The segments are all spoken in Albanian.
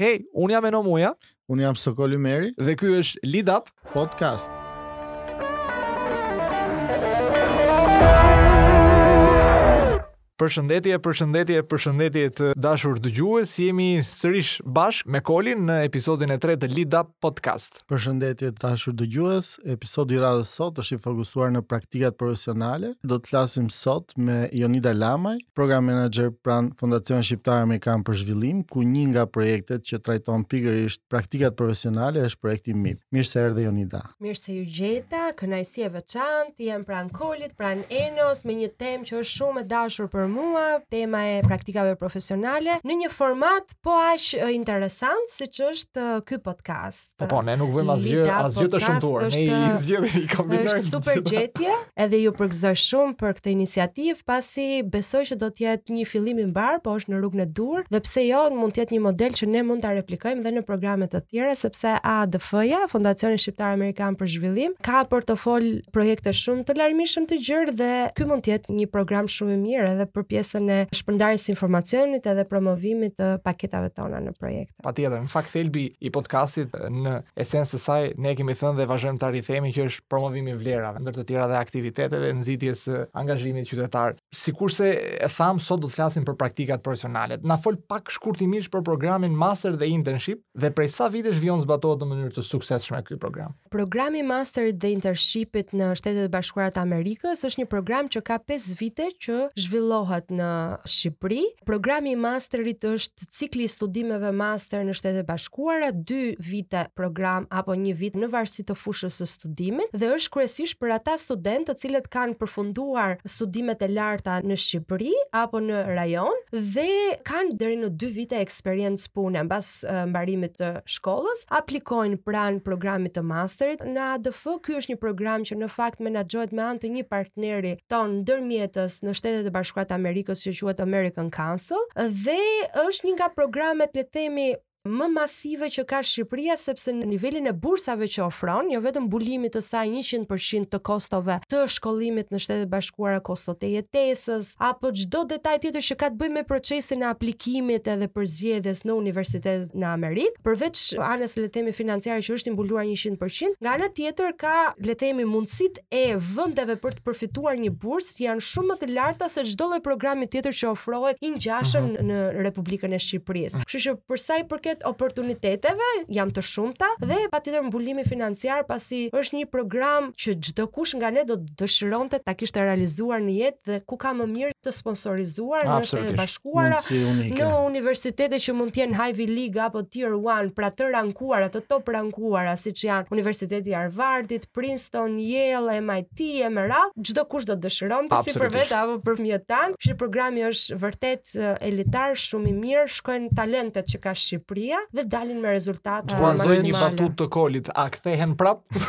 Hej, unë jam Eno Muja. Unë jam Sokol Ymeri. Dhe ky është Lead Up Podcast. Përshëndetje, përshëndetje, përshëndetje të dashur dëgjues. Jemi sërish bashkë me Kolin në episodin e tretë të Lead Up Podcast. Përshëndetje të dashur dëgjues. Episodi i radhës sot është i fokusuar në praktikat profesionale. Do të flasim sot me Jonida Lamaj, program menaxher pranë Fondacionit Shqiptar Amerikan për Zhvillim, ku një nga projektet që trajton pikërisht praktikat profesionale është projekti MIP. Mirë se erdhe Jonida. Mirë se ju gjeta. Kënaqësi e veçantë. Jam pranë Kolit, pranë Enos me një temë që është shumë e dashur për mua, tema e praktikave profesionale në një format po aq interesant siç është ky podcast. Po po, ne nuk vëmë asgjë, asgjë të shëmtuar, ne i zgjedhim i kombinojmë. Është super gjetje, edhe ju përgëzoj shumë për këtë iniciativë, pasi besoj që do të jetë një fillim i mbarë, po është në rrugën e duhur, dhe pse jo, mund të jetë një model që ne mund ta replikojmë dhe në programe të tjera, sepse ADF-ja, Fondacioni Shqiptar Amerikan për Zhvillim, ka portofol projekte shumë të larmishëm të gjërë dhe ky mund të jetë një program shumë i mirë edhe për pjesën e shpërndarjes së informacionit edhe promovimit të paketave tona në projekte. Patjetër, në fakt thelbi i podcastit në esencë të saj ne kemi thënë dhe vazhdojmë ta rithemi që është promovimi i vlerave, ndër të tjera dhe aktiviteteve nxitjes së angazhimit qytetar. Sikurse e tham sot do të flasim për praktikat profesionale. Na fol pak shkurtimisht për programin Master dhe Internship Dhe prej sa vitesh vijon zbatohet në mënyrë të suksesshme ky program? Programi i Masterit dhe Internshipit në Shtetet e Bashkuara të Amerikës është një program që ka 5 vite që zhvillohet në Shqipëri. Programi i Masterit është cikli i studimeve master në Shtetet e Bashkuara, 2 vite program apo 1 vit në varësi të fushës së studimit dhe është kryesisht për ata studentë të cilët kanë përfunduar studimet e larta në Shqipëri apo në rajon dhe kanë deri në 2 vite eksperiencë pune mbas mbarimit të shkollës, aplikojnë pranë programit të masterit në ADF. Ky është një program që në fakt menaxhohet me anë të një partneri tonë ndërmjetës në Shtetet e Bashkuara të Amerikës që quhet American Council dhe është një nga programet le të themi më masive që ka Shqipëria sepse në nivelin e bursave që ofron, jo vetëm mbulimit të saj 100% të kostove të shkollimit në Shtetet e Bashkuara, kostot e jetesës, apo çdo detaj tjetër që ka të bëjë me procesin e aplikimit edhe përzgjedhjes në universitetet në Amerikë, përveç anës le të themi financiare që është i mbuluar 100%, nga ana tjetër ka le të themi mundësitë e vendeve për të përfituar një bursë janë shumë më të larta se çdo lloj programi tjetër që ofrohet i ngjashëm uh-huh në Republikën e Shqipërisë. Kështu që për sa i përket oportuniteteve janë të shumta dhe patjetër mbulimi financiar pasi është një program që çdokush nga ne do të dëshironte ta kishte realizuar në jetë dhe ku ka më mirë të sponsorizuar në Shtetet e Bashkuara në universitete që mund të jenë Ivy League apo Tier 1 pra të rankuara të top rankuara siç janë Universiteti i Harvardit, Princeton, Yale, MIT e me radhë, çdokush do të dëshironte si për vete apo për fëmijët tanë. Ky programi është vërtet elitar shumë i mirë, shkojnë talentet që ka Shqipëria dhe dalin me rezultate maksimale. Do të bëj një batutë të Kolit, a kthehen prapë?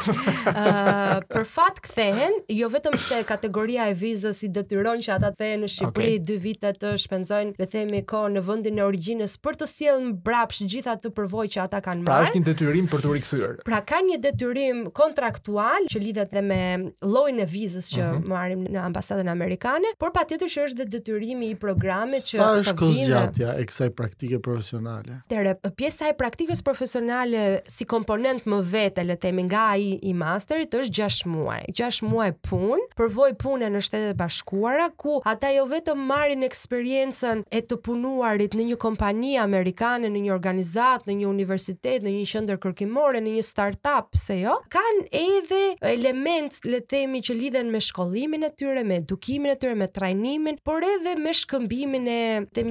uh, për fat kthehen, jo vetëm se kategoria e vizës i detyron që ata të kthehen në Shqipëri okay. dy vite të shpenzojnë, le themi kohë në vendin e origjinës për të sjellë mbrapsht gjithë atë përvojë që ata kanë marrë. Pra është një detyrim për t'u rikthyer. Pra ka një detyrim kontraktual që lidhet edhe me llojin e vizës që mhm. marrim në ambasadën amerikane, por patjetër që është dhe detyrimi i programit që Sa është kohëzgjatja e kësaj praktike profesionale? Atëherë, pjesa e praktikës profesionale si komponent më vete, le të themi nga ai i masterit është 6 muaj. 6 muaj punë, përvojë pune në Shtetet e Bashkuara ku ata jo vetëm marrin eksperiencën e të punuarit në një kompani amerikane, në një organizatë, në një universitet aktivitet, në një qendër kërkimore, në një startup, pse jo, kanë edhe element, le të themi, që lidhen me shkollimin e tyre, me edukimin e tyre, me trajnimin, por edhe me shkëmbimin e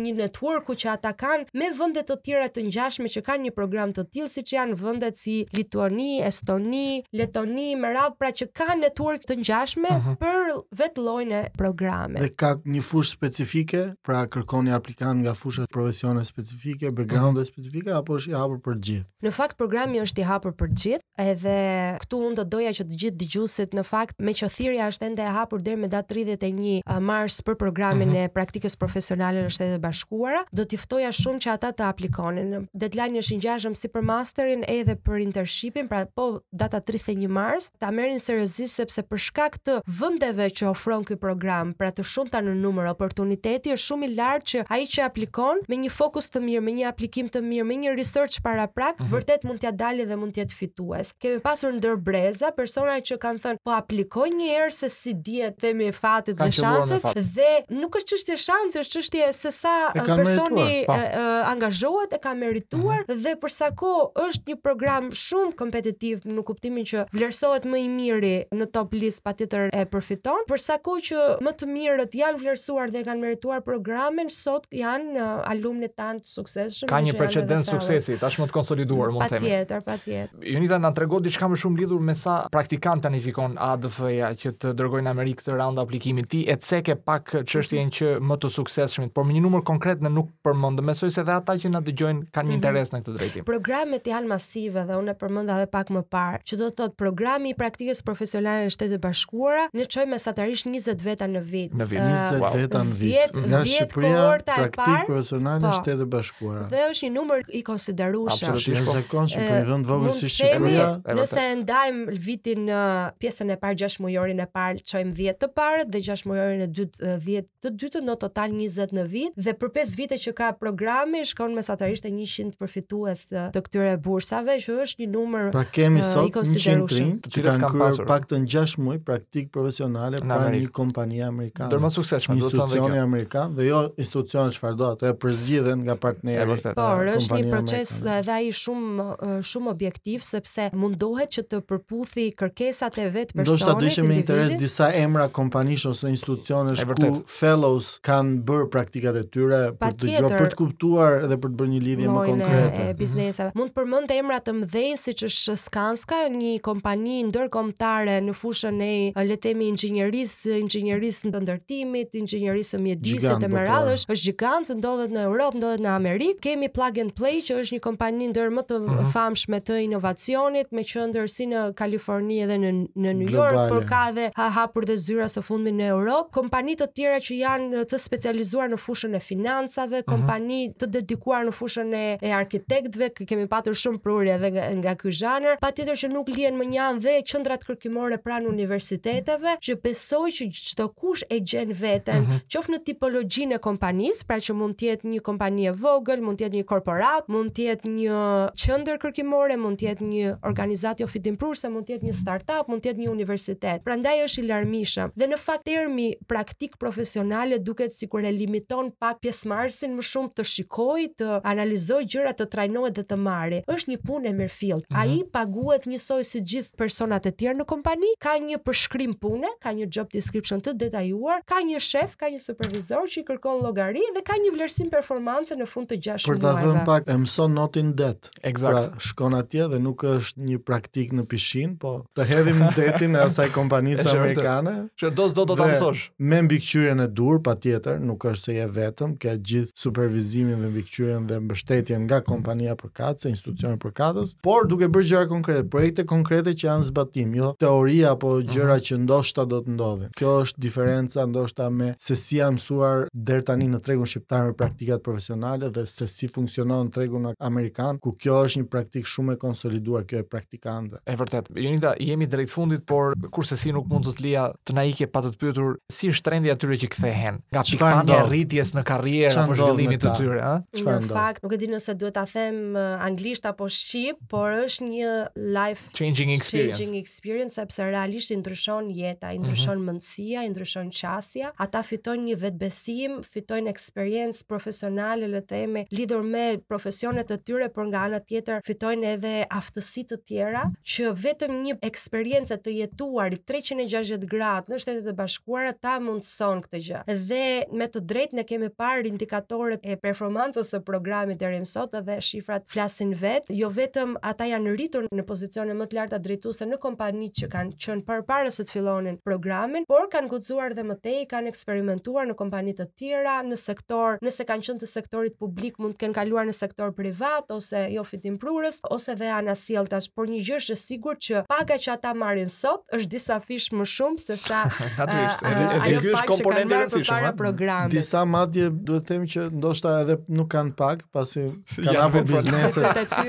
një networku që ata kanë me vende të tjera të ngjashme që kanë një program të tillë siç janë vendet si Lituani, Estoni, Letoni, me radhë pra që kanë network të ngjashme uh -huh. për vetë llojin e programit. Dhe ka një fushë specifike, pra kërkoni aplikantë nga fusha profesionale specifike. specifike, background-e mhm. specifike apo është i hapur për të gjithë? Në fakt programi është i hapur për të gjithë, edhe këtu unë do doja që të gjithë dëgjuesit në fakt meqë thirrja është ende e hapur deri me datë 31 mars për programin mhm. e praktikës profesionale në Shtetet e Bashkuara, do t'i ftoja shumë që ata të aplikonin. Deadline është i ngjashëm si për masterin edhe për internshipin, pra po data 31 mars ta merrin seriozisht sepse për shkak të vendeve që ofron ky program, pra të shumta në numër, oportuniteti është shumë i lartë që ai që aplikon me një fokus të mirë, me një aplikim të mirë, me një research paraprak, mm -hmm. vërtet mund t'ia dalë dhe mund të jetë fitues. Kemi pasur ndër breza persona që kanë thënë, po aplikoj një herë se s'i dihet themi e fatit dhe shanset fat. dhe nuk është çështje shansi, është çështje se sa personi e, po. e, angazhohet e ka merituar mm -hmm. dhe për sa kohë është një program shumë kompetitiv në kuptimin që vlerësohet më i miri në top list patjetër e përfiton. Për sa kohë që më të mirët janë vlerësuar dhe kanë merituar programin, sot janë uh, alumnit tanë të suksesshëm. Ka një precedent suksesi, tashmë të konsoliduar, mund të themi. Patjetër, patjetër. Jonita na tregon diçka më shumë lidhur me sa praktikantë planifikon AADF-ja që të dërgojë në Amerikë këtë raund aplikimi. Ti e ceke pak çështjen që më të suksesshmit, por me një numër konkret në nuk përmend. Besoj se edhe ata që na dëgjojnë kanë një mhm. interes në këtë drejtim. Programet janë masive dhe unë e përmenda edhe pak më parë, që do të thotë programi i praktikës profesionale në Shtetet e Bashkuara, ne çojmë mesatarisht 20 veta në vit. Në vit 20 wow. veta në vit. Nga Shqipëria praktikë profesionale në po. Shtetet e Bashkuara. Dhe është një numër i konsiderueshëm. Absolutisht po. jashtëzakonshëm për një vend të vogël si Shqipëria. Nëse e ndajmë vitin në pjesën e parë 6 mujorin e parë çojmë 10 të parët dhe 6 mujorin e dytë 10 të dytën në total 20 në vit dhe për 5 vite që ka programi shkon mesatarisht te 100 përfitues të, të këtyre bursave që është një numër pra kemi uh, sot 100 të rinj të cilët kanë kryer paktën 6 muaj praktikë profesionale në pra një kompani amerikane do të mos sukses me institucion amerikan dhe jo institucion çfarëdo ato përzgjidhen nga partneri e vërtetë por është një proces Edhe ai shumë shumë objektiv sepse mundohet që të përputhë kërkesat e vet personit. Ndoshta do të ishte me interes disa emra kompanish ose institucionesh ku fellows kanë bërë praktikat e tyre pa për të dëgjuar, për të kuptuar dhe për të bërë një lidhje më konkrete. E, e bizneseve. Mund të përmend emra të mëdhenj siç është Skanska, një kompani ndërkombëtare në fushën e le të themi inxhinierisë së inxhinierisë të ndërtimit, inxhinierisë së mjedisit e me radhë, është gjigant, ndodhet në Europë, ndodhet në Amerikë. Kemi Plug and Play që është një kompani ndër më të mhm. famshme të inovacionit me qendër si në Kaliforni dhe në në New York, por ka edhe hapur dhe zyra së fundmi në Europë. Kompani të tjera që janë të specializuar në fushën e financave, mhm. kompani të dedikuar në fushën e, e arkitektëve, kemi patur shumë prurje edhe nga, nga ky zhanër, patjetër që nuk lihen mënjanë dhe qendrat kërkimore pranë universiteteve, që besoj që çdokush e gjen veten, mm -hmm. qoftë në tipologjinë e kompanisë, pra që mund të jetë një kompani e vogël, mund të jetë një korporatë, mund të jetë një qendër kërkimore, mund të jetë një organizatë jofitimprurëse, mund të jetë një startup, mund të jetë një universitet. Prandaj është i larmishëm. Dhe në fakt termi praktikë profesionale duket sikur e limiton pak pjesëmarrësin më shumë të shikojë, të analizojë gjëra, të trajnohet dhe të marrë. Është një punë e mirëfilltë. Mm -hmm. Ai paguhet njësoj si gjithë personat e tjerë në kompani, ka një përshkrim pune, ka një job description të detajuar, ka një shef, ka një supervizor që i kërkon llogari dhe ka një vlerësim performance në fund të 6 muajve. Për ta thënë pak, e mëson notin në det. Exact. Pra, shkon atje dhe nuk është një praktikë në pishinë, po të hedhim në detin e asaj kompanisë amerikane. Që do s'do do ta mësosh. Me mbikëqyrjen e duhur, patjetër, nuk është se je vetëm, ke gjithë supervizimin dhe mbikëqyrjen dhe mbështetjen nga kompania përkatëse, institucioni përkatës, por duke bërë gjëra konkrete, projekte konkrete që janë në zbatim, jo teoria apo mhm. gjëra uh -huh. që ndoshta do të ndodhin. Kjo është diferenca ndoshta me se si janë mësuar deri tani në tregun shqiptar me praktikat profesionale dhe se si funksionon në tregun amerikan, ku kjo është një praktikë shumë e konsoliduar kjo e praktikantëve. E vërtetë, Jonida, jemi drejt fundit, por kurrsesi nuk mund të të lija të na ikje pa të pyetur si është trendi atyre që kthehen nga pikëpamja e rritjes në karrierë apo zhvillimit të tyre, ëh? Çfarë ndodh? Në fakt, nuk e di nëse duhet ta them anglisht apo shqip, por është një life changing experience. Changing experience sepse realisht i ndryshon jeta, i mhm. ndryshon mm -hmm. mendësia, i ndryshon qasja. Ata fitojnë një vetëbesim, fitojnë eksperiencë profesionale, le të themi, lidhur me profesionet e tyre, por nga ana tjetër fitojnë edhe aftësi të tjera që vetëm një eksperiencë e jetuar 360 gradë në Shtetet e Bashkuara ta mund son këtë gjë. Dhe me të drejtë ne kemi parë indikatorët e performancës së programit deri më sot dhe shifrat flasin vetë. Jo vetëm ata janë rritur në pozicione më të larta drejtuese në kompanitë që kanë qenë përpara se të fillonin programin, por kanë guxuar dhe më tej, kanë eksperimentuar në kompani të tjera, në sektor, nëse kanë qenë të sektorit publik, mund të kenë kaluar në sektor privat ose jo fitimprurës ose dhe anasjelltas, por një gjë është e sigurt që paga që ata marrin sot është disa fish më shumë se sa Natyrisht, uh, edhe ajo ky është komponent i rëndësishëm. Programet. Disa madje duhet të them që ndoshta edhe nuk kanë pagë, pasi kanë hapur biznese,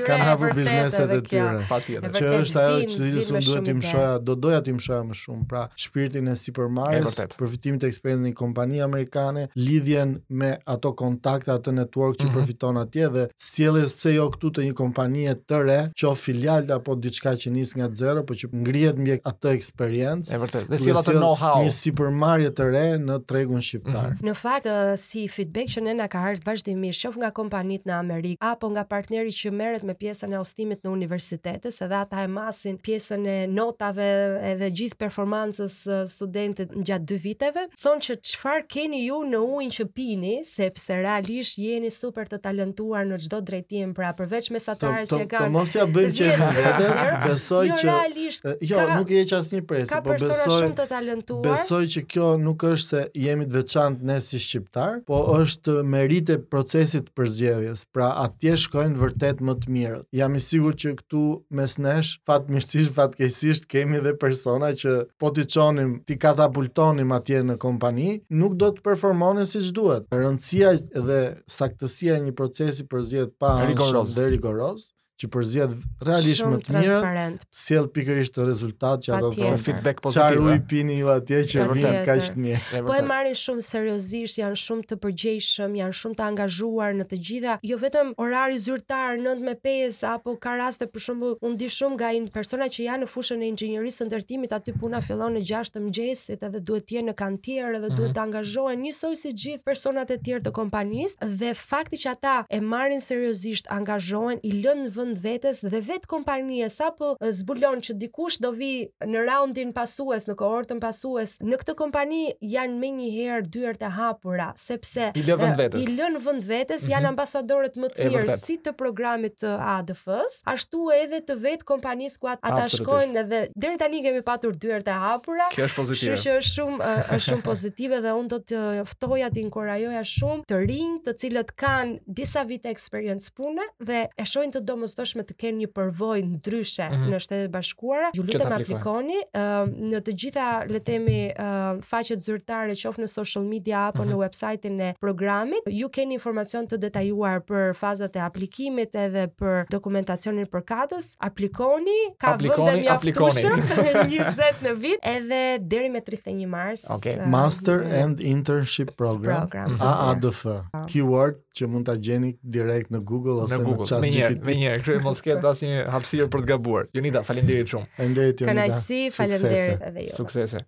kanë hapur biznese të tyre. Patjetër. Që është ajo që dilis unë duhet të mshoja, do doja t'i mshoja më shumë, pra shpirtin e sipërmarrjes, përfitimin e eksperiencës në kompani amerikane, lidhjen me ato kontakte atë network që mhm. përfiton atje dhe sjelljen pse jo këtu të një kompanie të re, qoftë filial apo diçka që nis nga zero, por që ngrihet mbi atë eksperiencë. E vërtetë. Dhe sjell atë know-how. Një sipërmarrje të re në tregun shqiptar. Mhm. Në fakt, si feedback që ne na ka ardhur vazhdimisht, qoftë nga kompanitë në Amerikë apo nga partneri që merret me pjesën e hostimit në universitete, se edhe ata e masin pjesën e notave edhe gjithë performancës studentit gjatë dy viteve, thonë që çfarë keni ju në ujin që pini, sepse realisht jeni super të talentuar në çdo drejtim, pra përveç mesatares që kanë. Të mos ia bëjmë qejfin vetes, besoj jo, që... Realisht, jo, ka, nuk i heq asnjë presje, ka po besoj, shumë të talentuar. Besoj që kjo nuk është se jemi të veçantë ne si shqiptarë, po është meritë e procesit të përzgjedhjes. Pra atje shkojnë vërtet më të mirët. Jam i sigurt që këtu mes nesh, fatmirësisht, fatkeqësisht, kemi dhe persona që po t'i çonim, t'i katapultonim atje në kompani, nuk do të performonin siç duhet. Rëndësia dhe saktësia e një procesi përzgjedh paanshëm dhe rigoroz, që përzgjedh realisht më të mirët, sjell pikërisht atë rezultat që ato thonë feedback pozitiv. Çfarë uji pini ju atje që vini kaq të mirë. Po e marrin shumë seriozisht, janë shumë të përgjegjshëm, janë shumë të angazhuar në të gjitha, jo vetëm orari zyrtar 9 me 5 apo ka raste për shembull, unë di shumë nga persona që janë në fushën e inxhinierisë së ndërtimit, aty puna fillon në 6 të mëngjesit, edhe duhet të jenë në kantier, edhe duhet mhm. të angazhohen njësoj si gjithë personat e tjerë të kompanisë dhe fakti që ata e marrin seriozisht, angazhohen, i lënë vend vetes dhe vetë kompania sapo zbulon që dikush do vi në raundin pasues, në kohortën pasues, në këtë kompani janë menjëherë dyert e hapura, sepse i lënë vend vetes, i lënë vend vetes, janë mm -hmm. ambasadorët më të mirë si të programit të AADF-s, ashtu edhe të vetë kompanisë ku ata shkojnë edhe deri tani kemi patur dyert e hapura. Kjo është pozitive. Kështu që është shumë është shumë pozitive dhe unë do të ftoja të inkurajoja shumë të rinj, të cilët kanë disa vite eksperiencë pune dhe e shohin të domosdoshme të kenë një përvojë ndryshe mm -hmm. në Shtetet e Bashkuara. Ju lutem aplikoni uh, në të gjitha le të themi uh, faqet zyrtare qoftë në social media apo mm -hmm. në mhm. website-in e programit. Ju keni informacion të detajuar për fazat e aplikimit edhe për dokumentacionin përkatës. Aplikoni, ka vende mjaftueshëm, 20 në vit, edhe deri me 31 mars. Okay. Uh, Master uh, and Internship Program, program mhm. AADF. Uh. Po. Keyword që mund ta gjeni direkt në Google ose në, Google. në chat GPT. Menjëherë, që mos ketë asnjë hapësirë për të gabuar. Jonida, faleminderit shumë. Faleminderit, Jonida. Kënaqësi, faleminderit edhe ju. Suksese.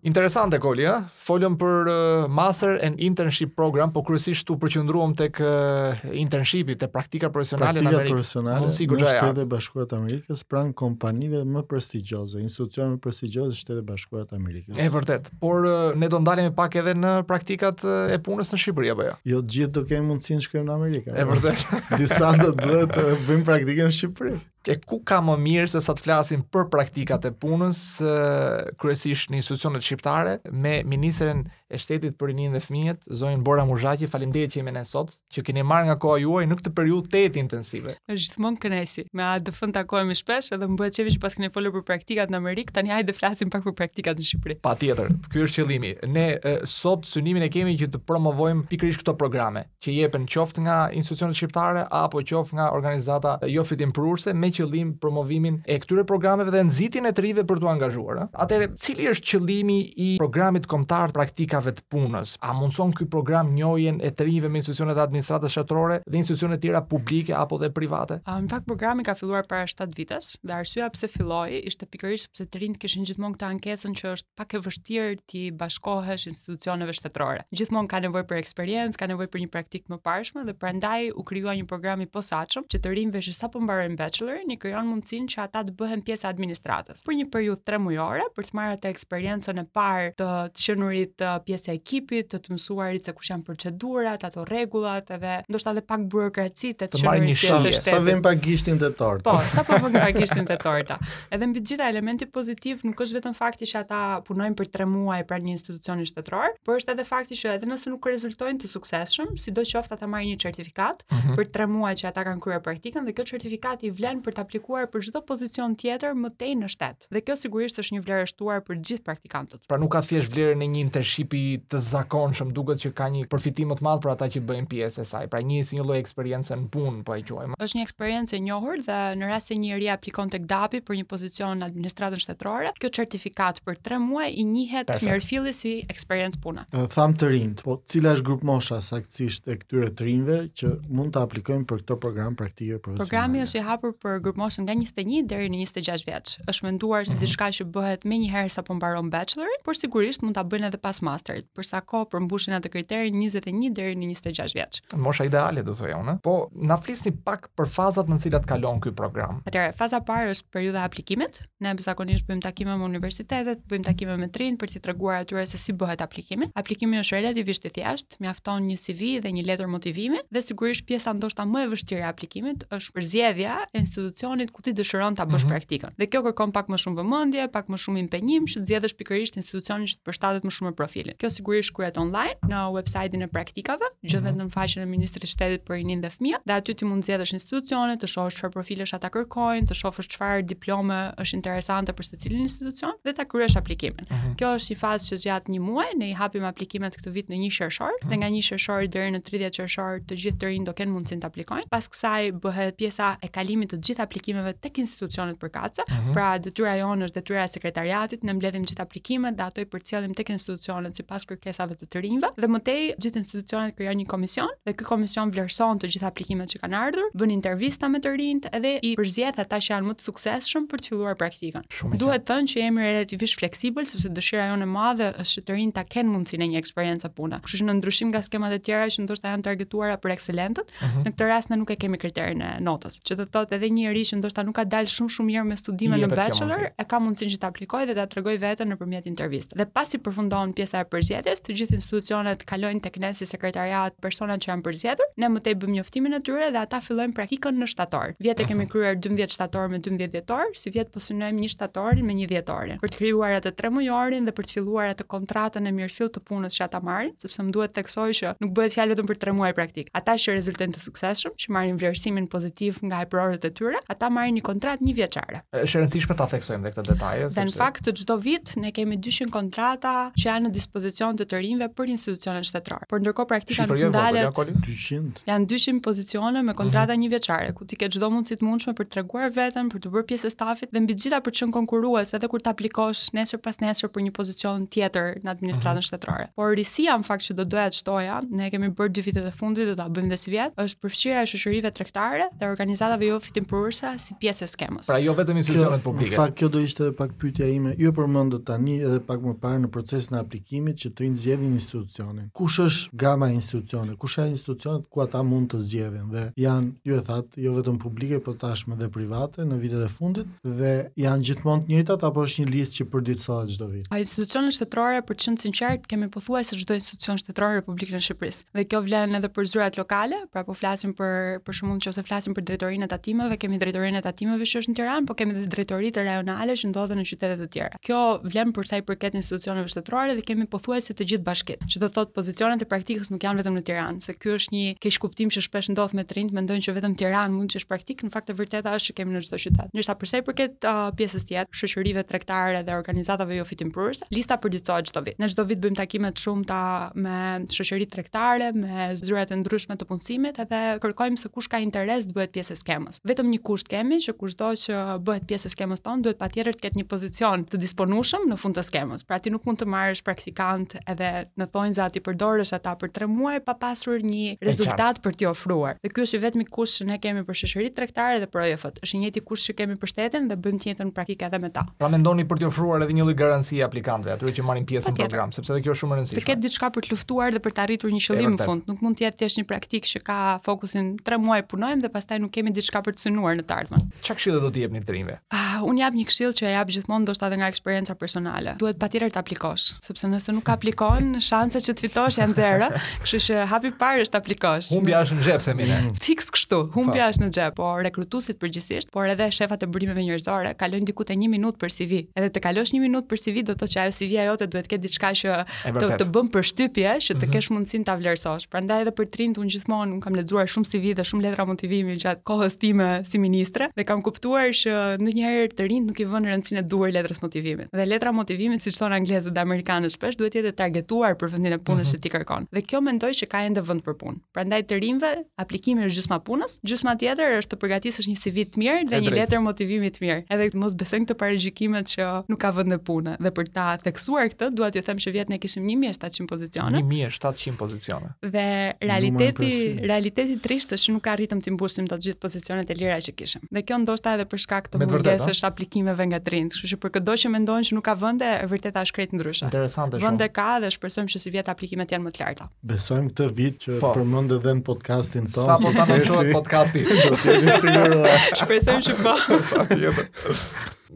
Interesante Koli, ë? Folëm për uh, Master and Internship Program, po kryesisht u përqendruam tek uh, internshipi, te praktika profesionale në Amerikë. Praktika profesionale në Shtetet e Bashkuara të Amerikës pranë kompanive më prestigjioze, institucioneve më prestigjioze të Shteteve të Bashkuara të Amerikës. E vërtetë, por uh, ne do ndalemi pak edhe në praktikat uh, e punës në Shqipëri apo jo? Jo të gjithë do kemi mundësinë të shkojmë në Amerikë. E vërtetë. Disa do të duhet të bëjmë praktikën në Shqipëri. E ku ka më mirë se sa të flasim për praktikat e punës, kryesisht në institucionet shqiptare, me ministren e shtetit për rininë dhe fëmijët, zonjën Bora Muzhaqi, faleminderit që je me ne sot, që keni marrë nga koha juaj në këtë periudhë tejet intensive. Është gjithmonë kënaqësi. Me AADF-në takohemi shpesh edhe më bëhet qejfi që pasi keni folur për praktikat në Amerikë, tani hajde të flasim pak për praktikat në Shqipëri. Patjetër, ky është qëllimi. Ne sot synimin e kemi që të promovojmë pikërisht këto programe. që jepen qoftë nga institucionet shqiptare apo qoftë nga organizata jofitimprurëse me qëllim promovimin e këtyre programeve dhe nxitjen e të rinjve për t'u angazhuar. Atëherë, cili është qëllimi i programit kombëtar të praktikave të punës? A mundëson ky program njohjen e të rinjve me institucionet e administratës shtetërore dhe institucione të tjera publike apo dhe private? Në fakt programi ka filluar para 7 vitesh dhe arsyeja pse filloi ishte pikërisht sepse të rinjtë kishin gjithmonë këtë ankesën që është pak e vështirë t'i bashkohesh institucioneve shtetërore. Gjithmonë ka nevojë për eksperiencë, ka nevojë për një praktikë të mëparshme dhe prandaj u krijua një program i posaçëm që të rinjve që sapo mbarojnë bachelorin i krijon mundësinë që ata të bëhen pjesë e administratës. Për një periudhë 3 mujore për të marrë atë eksperiencën e parë të të qenurit pjesë e ekipit, të të mësuarit se kush janë procedurat, ato rregullat edhe ndoshta edhe pak burokracitë të qenurit të shtetit. Sa vinë pak gishtin te torta? Po, sa po vinë pak gishtin te torta. Edhe mbi të gjitha elementi pozitiv nuk është vetëm fakti që ata punojnë për 3 muaj pranë një institucioni shtetëror, por është edhe fakti që edhe nëse nuk rezultojnë të suksesshëm, sidoqoftë ata marrin një certifikatë mm -hmm. për 3 muaj që ata kanë kryer praktikën dhe kjo certifikatë i vlen për të aplikuar për çdo pozicion tjetër më tej në shtet. Dhe kjo sigurisht është një vlerë e shtuar për gjithë praktikantët. Pra nuk ka thjesht vlerën e një internshipi të zakonshëm, duket që ka një përfitim më të madh për ata që bëhen pjesë e saj. Pra njihet si një lloj eksperience në punë, po e quajmë. Është një eksperiencë e njohur dhe në rast se njëri aplikon tek DAPI për një pozicion në administratën shtetërore, kjo certifikatë për 3 muaj i njihet mirëfilli si eksperiencë pune. Thamë të rinjtë, po cila është grupmosha saktësisht e këtyre të rinjve që mund të aplikojnë për këtë program praktike profesionale? Programi është i hapur për grupmoshën nga 21 deri në 26 vjeç. Është menduar si diçka që bëhet menjëherë sapo mbaron bachelorin, por sigurisht mund ta bëjnë edhe pas masterit, për sa kohë përmbushin atë kriterin 21 deri në 26 vjeç. Mosha ideale do thoja unë. Po, na flisni pak për fazat në të cilat kalon ky program. Atëherë, faza e parë është periudha e aplikimit. Ne zakonisht bëjmë takime me universitetet, bëjmë takime me të rinjtë për t'i treguar atyre se si bëhet aplikimi. Aplikimi është relativisht i thjeshtë, mjafton një CV dhe një letër motivimi dhe sigurisht pjesa ndoshta më e vështirë e aplikimit është përzgjedhja e institucionit ku ti dëshiron ta bësh mm -hmm. praktikën. Dhe kjo kërkon pak më shumë vëmendje, pak më shumë impenjim që të zgjedhësh pikërisht institucionin që të përshtatet më shumë me profilin. Kjo sigurisht kryhet online në website-in e praktikave, gjendet mm -hmm. në faqen e Ministrit të Shtetit për Rininë dhe Fëmijët, dhe aty ti mund të zgjedhësh institucionet, të shohësh çfarë profilesh ata kërkojnë, të shohësh çfarë diplome është interesante për secilin institucion dhe ta kryesh aplikimin. Uh mhm. -huh. Kjo është një fazë që zgjat një muaj, ne i hapim aplikimet këtë vit në 1 qershor uh -huh. dhe nga 1 qershor deri në 30 qershor të gjithë të rinjtë do kenë mundësinë të aplikojnë. Pas kësaj bëhet pjesa e kalimit të gjithë aplikimeve tek institucionet përkatëse. Uh mhm. -huh. Pra detyra jonë është detyra e sekretariatit, ne mbledhim gjithë aplikimet dhe ato i përcjellim tek institucionet sipas kërkesave të të rinjve dhe më tej gjithë institucionet krijojnë një komision dhe ky komision vlerëson të gjitha aplikimet që kanë ardhur, bën intervista me të rinjtë edhe i përzgjedh ata që janë më të suksesshëm për të filluar praktikën. Duhet thënë që jemi relativisht fleksibël sepse dëshira jonë e madhe është që të rinjtë ta kenë mundësinë e një eksperience pune. Kështu që në ndryshim nga skemat e tjera që ndoshta janë targetuara për ekselentët, uh mhm. -huh. në këtë rast ne nuk e kemi kriterin e notës. Që do të thotë edhe një njeri që ndoshta nuk ka dalë shumë shumë mirë me studime në bachelor, e ka mundësinë që të aplikojë dhe ta tregojë veten nëpërmjet intervistës. Dhe pasi përfundon pjesa e përzgjedhjes, të gjithë institucionet kalojnë tek ne si sekretariat, personat që janë përzgjedhur, ne më tej bëjmë njoftimin e tyre dhe ata fillojnë praktikën në shtator. Vjet e kemi kryer 12 shtator me 12 dhjetor, sivjet po synojmë një shtatorin me një dhjetorin, për të krijuar atë 3 mujorin dhe për të filluar atë kontratën e mirëfilltë të punës që ata marrin, sepse më duhet të theksoj që nuk bëhet fjalë vetëm për 3 muaj praktikë. Ata që rezultojnë të suksesshëm, që marrin vlerësimin pozitiv nga eprorët e tyre, ata marrin një kontratë njëvjeçare. Është e rëndësishme ta theksojmë dhe këtë detaj. Dhe sepse... në fakt çdo vit ne kemi 200 kontrata që janë në dispozicion të të rinjve për institucionet shtetërore. Por ndërkohë praktika nuk ndalet. te shifra 200. Janë 200 pozicione me kontrata uh mhm. -huh. një vjeçare, ku ti ke çdo mundësi të mundshme për të treguar veten, për t'u bërë pjesë e stafit dhe mbi të gjitha për të qenë konkurrues edhe kur të aplikosh nesër pasnesër për një pozicion tjetër në administratën uh mhm. -huh. shtetërore. Por risia në fakt që do doja të shtoja, ne e kemi bërë dy vitet e fundit do ta bëjmë dhe sivjet, është përfshirja e shoqërive tregtare dhe organizatave jofitimprurëse si pjesë e skemës. Pra jo vetëm institucionet kjo, publike. Në fakt kjo do ishte edhe pak pyetja ime. Ju e përmendët tani edhe pak më parë në procesin e aplikimit që të rinjtë zgjedhin institucionin. Kush është gama e institucioneve? Kush janë institucionet ku ata mund të zgjedhin dhe janë, ju e thatë, jo vetëm publike, por tashmë edhe private në vitet e fundit dhe janë gjithmonë të njëjtat apo është një listë që përditësohet çdo vit? A institucionet shtetërore për të qenë e sinqertë, kemi pothuajse çdo institucion shtetëror në Republikën e Shqipërisë. Dhe kjo vlen edhe për zyrat lokale, pra po flasim për për shembull nëse flasim për drejtorinë e tatimeve, kemi drejtorinë e tatimeve që është në Tiranë, po kemi edhe drejtoritë rajonale që ndodhen në qytete të tjera. Kjo vlen për sa i përket institucioneve shtetërore dhe kemi pothuajse të gjithë bashkitë, që do thotë pozicionet e praktikës nuk janë vetëm në Tiranë, se ky është një keqkuptim që shpesh ndodh me të rinjtë, mendojnë që vetëm Tiranë mund të bësh praktikë, në fakt e vërteta është që kemi në çdo qytet. Ndërsa për sa i përket uh, pjesës tjetër, shoqërive tregtare dhe organizatave jofitimprurëse. Lista përditësohet çdo vit. Ne çdo vit bëjmë takime të shumta me shoqëritë tregtare, me zyrat e ndryshme të punësimit edhe kërkojmë se kush ka interes të bëhet pjesë e skemës. Vetëm një kusht kemi që kushdo që bëhet pjesë e skemës tonë duhet patjetër të ketë një pozicion të disponueshëm në fund të skemës. Pra ti nuk mund të marrësh praktikant edhe në thonjëza t'i përdorësh ata për 3 muaj pa pasur një rezultat për t'i ofruar. Dhe ky është i vetmi kusht që ne kemi për shoqëritë tregtare dhe për OJF-t. Është i njëjti kusht që kemi për shtetin dhe bëjmë të njëjtën praktikë edhe me ta. Pra mendoni për t'i ofruar edhe një lloj garancie aplikantëve, atyre që marrin pjesë në program, sepse edhe kjo është shumë e rëndësishme. Të ketë diçka për të luftuar dhe për të arritur një qëllim në fund. Nuk mund të jetë thjesht një praktikë që ka fokusin 3 muaj punojmë dhe pastaj nuk kemi diçka për të synuar në të ardhmen. Çfarë këshille do t'i jepnit të rinjve? Ah, unë jap një këshillë që e jap gjithmonë ndoshta edhe nga eksperienca personale. Duhet patjetër të aplikosh, sepse nëse nuk aplikon, shanset që të fitosh janë zero. Kështu që hapi i parë është të aplikosh. Humbja është në xhep themi ne. Mm. Fiks kështu, humbja është në xhep, po rekrutuesit përgjithësisht, por edhe shefat e burimeve njerëzore kalojnë diku te 1 minutë për CV. Edhe të kalosh 1 minutë për CV do të thotë që ajo CV-ja jote duhet të ketë diçka që të të bëjë përshtypje që të mhm. kesh mundësinë ta vlerësosh. Prandaj edhe për të rinjtë unë gjithmonë unë kam lexuar shumë CV dhe shumë letra motivimi gjatë kohës time si ministre dhe kam kuptuar që ndonjëherë të rinjtë nuk i vënë rëndësinë e duhur letrës së motivimit. Dhe letra e motivimit, siç thonë anglezët dhe amerikanët shpesh, duhet të jetë e targetuar për vendin e punës mhm. që ti kërkon. Dhe kjo mendoj që ka ende vend për punë. Prandaj të rinjve, aplikimi është gjysma punës, gjysma tjetër është të përgatisësh një CV të mirë dhe një letër motivimi të mirë. Edhe të mos besojnë këto parajgjikime që nuk ka vende pune. Dhe për ta theksuar këtë, dua t'ju them që vjet ne kishim 1700 pozicione. 1700 pozicione. Dhe realiteti, realiteti i trishtë është që nuk arritëm t'i mbushim të gjithë pozicionet e lira që kishim. Dhe kjo ndoshta edhe për shkak të mungesës së aplikimeve nga të rinjtë, kështu që për këdo që mendon që nuk ka vende, e vërteta është krejt ndryshe. Interesante shumë. Vende ka dhe shpresojmë që sivjet aplikimet të jenë më të larta. Besojmë këtë vit që po. përmend edhe në podcastin tonë. Sa po të dëgjohet podcasti do të jeni siguruar. Shpresojmë që po. Sa tjetër.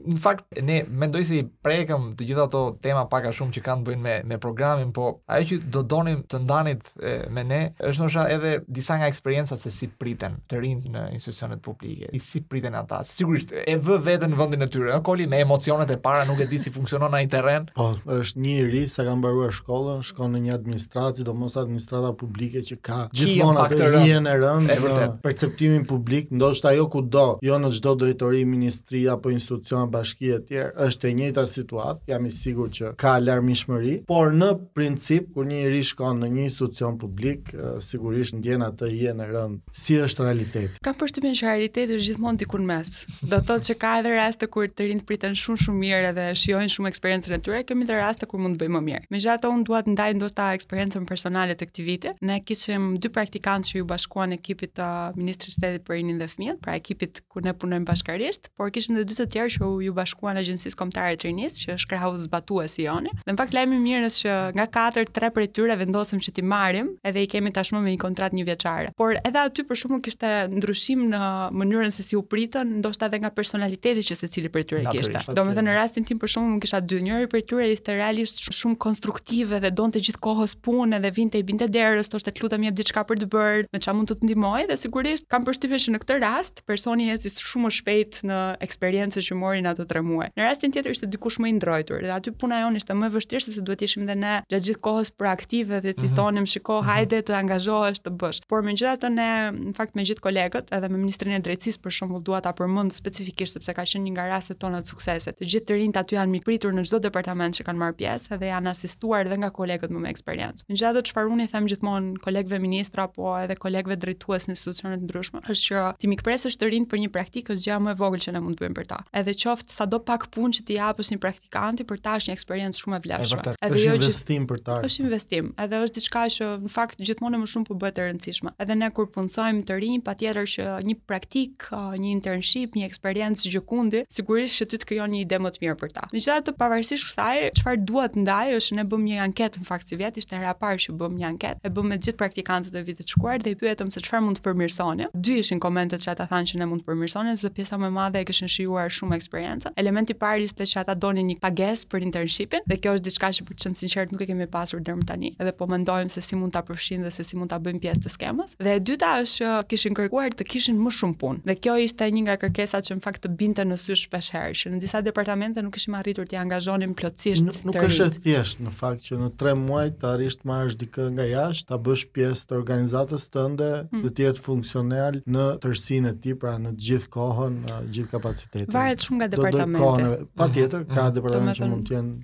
Në fakt, ne mendoj se i prekëm të gjitha ato tema pak a shumë që kanë të bëjnë me, me programin, po ajo që do donim të ndanit e, me ne, është ndoshta edhe disa nga eksperiencat se si priten të rinjtë në institucionet publike. e si priten ata. Sigurisht e vë veten në vendin e tyre, ëh Koli me emocionet e para nuk e di si funksionon ai terren. Po, është një i ri sa ka mbaruar shkollën, shkon në një administratë, sidomos administrata publike që ka gjithmonë pak atë të rëndë. hijen e rëndë E në vërtet. perceptimin publik, ndoshta jo kudo, jo në çdo drejtori, ministri apo institucion, bashki etj. Është e njëjta situatë, jam i sigurt që ka larmishmëri, por në princip, kur një njeri shkon në një institucion publik, sigurisht ndjen atë hijen e rëndë. Si është realiteti? Kam përshtypjen që realiteti është gjithmonë diku në mes. Do të thotë që ka edhe raste kur të rinjtë priten shumë shumë mirë dhe shijojnë shumë eksperiencën e tyre, kemi edhe raste kur mund të bëjmë më mirë. Megjithatë unë dua të ndaj ndoshta eksperiencën personale të këtij viti. Ne kishim dy praktikantë që iu bashkuan ekipit të Ministrit të Shtetit për Rininë dhe Fëmijët, pra ekipit ku ne punojmë bashkarisht. por kishim dhe dy të tjerë që iu bashkuan Agjencisë Kombëtare të Rinisë, që është krahu zbatues i joni. Dhe në fakt lajmi i mirë është që nga katër, tre prej tyre vendosëm që t'i marrim, edhe i kemi tashmë me një kontratë njëvjeçare. Por edhe aty për shembull kishte ndryshim në mënyrën se si u pritën, ndoshta edhe nga personaliteti që secili prej tyre kishte. Domethënë në rastin tim për shembull unë kisha dy, njëri prej tyre ishte realisht shumë konstruktive dhe donte gjithë kohës punë dhe vinte i binte derës, thoshte të lutem jep diçka për të bërë, me çfarë mund të të ndihmoj dhe sigurisht kam përshtypjen që në këtë rast personi eci shumë më shpejt në eksperiencën që mori në ato 3 muaj. Në rastin tjetër ishte dikush më i ndrojtur dhe aty puna jonë ishte më e vështirë sepse duhet të ishim dhe ne gjatë gjithë kohës proaktive dhe t'i mhm. thonim shiko mhm. hajde të angazhohesh të bësh. Por megjithatë ne në fakt me gjithë kolegët edhe me Ministrinë e Drejtësisë për shembull dua ta përmend specifikisht sepse ka qenë një nga rastet tona të suksesit. Të gjithë të rinjtë aty janë mikpritur në çdo departament që kanë marrë pjesë dhe janë asistuar edhe nga kolegët më me eksperiencë. Megjithatë çfarë unë i them gjithmonë kolegëve ministra apo edhe kolegëve drejtues në institucione të ndryshme, është që t'i mikpresësh të rinjtë për një praktikë është gjëja më e vogël që ne mund të bëjmë për ta. Edhe qoftë sado pak punë që t'i japësh një praktikanti për ta është një eksperiencë shumë e vlefshme. Edhe është një investim për ta. Është investim, edhe është diçka që në fakt gjithmonë më shumë po bëhet e rëndësishme. Edhe ne kur punësojmë të rinj, patjetër që një praktikë ka një internship, një eksperiencë gjëkundi, sigurisht që ty të krijon një ide më të mirë për ta. Megjithatë, pavarësisht kësaj, çfarë dua të ndaj është ne bëmë një anketë në fakt sivjet, ishte hera parë që bëmë një anketë. E bëmë me të gjithë praktikantët e vitit të shkuar dhe i pyetëm se çfarë mund të përmirësonim. Dy ishin komentet që ata thanë që ne mund të përmirësonim, sepse pjesa më e madhe e kishin shijuar shumë eksperiencën. Elementi i parë ishte që ata donin një pagesë për internshipin dhe kjo është diçka që për të qenë të sinqertë nuk e kemi pasur deri më tani dhe po mendojmë se si mund ta përfshijmë dhe se si mund ta bëjmë pjesë të skemës. Dhe e dyta është që kishin kërkuar të kishin më shumë punë. Dhe kjo ishte një nga kërkesat që në fakt të binte në sy shpesh herë, që në disa departamente nuk kishim arritur t'i angazhonim plotësisht. Nuk, nuk është e thjeshtë në fakt që në 3 muaj të arrish të marrësh dikë nga jashtë, ta bësh pjesë të organizatës tënde mm. dhe të jetë funksional në tërësinë e tij, pra në të gjithë kohën, në gjithë kapacitetin. Varet shumë nga departamenti. Patjetër, ka mm. departamente që mund të jenë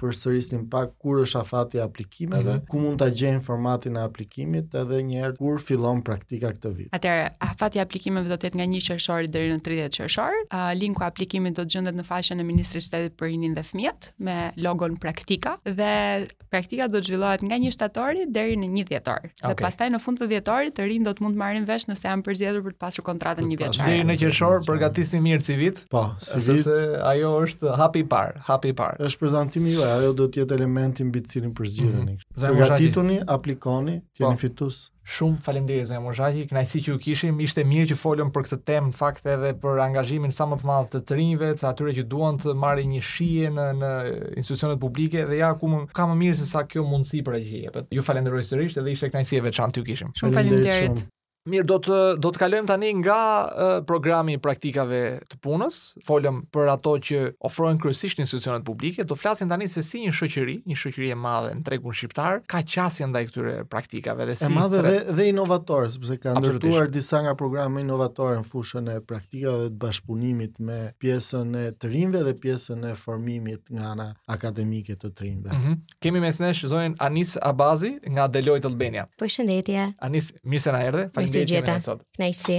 përsërisim pak kur është afati i aplikimeve, mm -hmm. ku mund ta gjejnë formatin e aplikimit edhe një herë kur fillon praktika këtë vit. Atëherë, afati i aplikimeve do të jetë nga 1 qershori deri në 30 qershor. Uh, linku i aplikimit do të gjendet në faqen e Ministrisë së Shtetit për Rininë dhe Fëmijët me logon Praktika dhe praktika do të zhvillohet nga 1 shtatori deri në 1 dhjetor. Okay. Dhe pastaj në fund të dhjetorit të rinjtë do të mund të marrin vesh nëse janë përzgjedhur për të pasur kontratën njëvjeçare. Deri në qershor përgatisni mirë CV-të. Po, CV-të. Sepse ajo është hapi i parë, hapi i parë. Është prezantimi juaj, ajo do të jetë elementi mbi të cilin përzgjidheni. Mm -hmm. Përgatituni, aplikoni, të jeni po. fitues. Shumë faleminderit zonja Muzhaqi, kënaqësi që ju kishim. Ishte mirë që folëm për këtë temë, në fakt edhe për angazhimin sa më të madh të të rinjve, të atyre që duan të marrin një shije në në institucionet publike dhe ja ku ka më mirë se sa kjo mundësi për që jepet. Ju falenderoj sërish edhe ishte kënaqësi e veçantë që ju kishim. Shumë faleminderit. Mirë, do të do të kalojmë tani nga uh, programi i praktikave të punës. Folëm për ato që ofrojnë kryesisht institucionet publike. Do flasim tani se si një shoqëri, një shoqëri e madhe në tregun shqiptar, ka qasje ndaj këtyre praktikave dhe si e madhe dhe, dhe inovatore, sepse ka ndërtuar disa nga programe inovatore në fushën e praktikave dhe të bashkëpunimit me pjesën e të rinjve dhe pjesën e formimit nga ana akademike të të rinjve. Mm -hmm. Kemi mes nesh zonjën Anis Abazi nga Deloitte Albania. Përshëndetje. Anis, mirë se na erdhe. Faleminderit që jeni sot. Kënaqësi.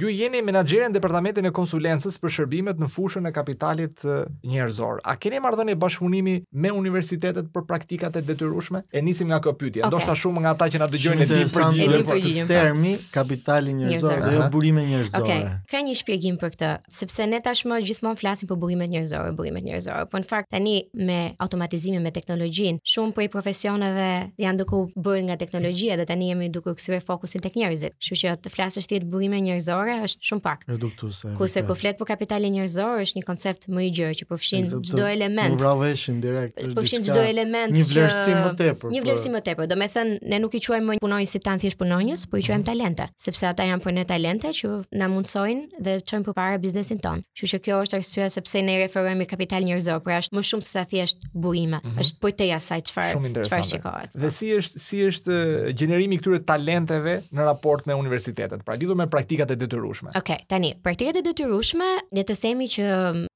Ju jeni menaxhere në departamentin e konsulencës për shërbimet në fushën e kapitalit njerëzor. A keni marrëdhënie bashkëpunimi me universitetet për praktikat e detyrueshme? E nisim nga kjo pyetje. Okay. Ndoshta shumë nga ata që na dëgjojnë e dinë përgjigjen. Pse termi kapitali njerëzor dhe jo burime njerëzore. Okay. Ka një shpjegim për këtë. sepse ne tashmë gjithmonë flasim për burimet njerëzore, burimet njerëzore, por në fakt tani me automatizimin, me teknologjinë, shumë prej profesioneve janë duke u bërë nga teknologjia dhe tani jemi duke kthyer fokusin tek njerëzit. Kështu që të flasësh thjesht burime njerëzore është shumë pak. Reduktuese. Kurse kur flet për kapitalin njerëzor është një koncept më i gjerë që përfshin çdo element. Nuk vret veshin direkt, është diçka. Përfshin çdo element. Një vlerësim më tepër. Një vlerësim më tepër. Domethënë ne nuk i quajmë punonjësit tanë thjesht punonjës, por i quajmë mhm. talente. sepse ata janë për ne talente që na mundësojnë dhe çojnë përpara biznesin tonë. Kështu që kjo është arsyeja sepse ne referohemi kapital njerëzor, pra është më shumë se sa thjesht burime, mm -hmm. është përtej asaj çfarë çfarë shikohet. Dhe si është si është gjenerimi i këtyre talenteve në raport me universitetet, pra lidhur me praktikat e detyrueshme. Okej, okay, tani, praktikat e detyrueshme, le të themi që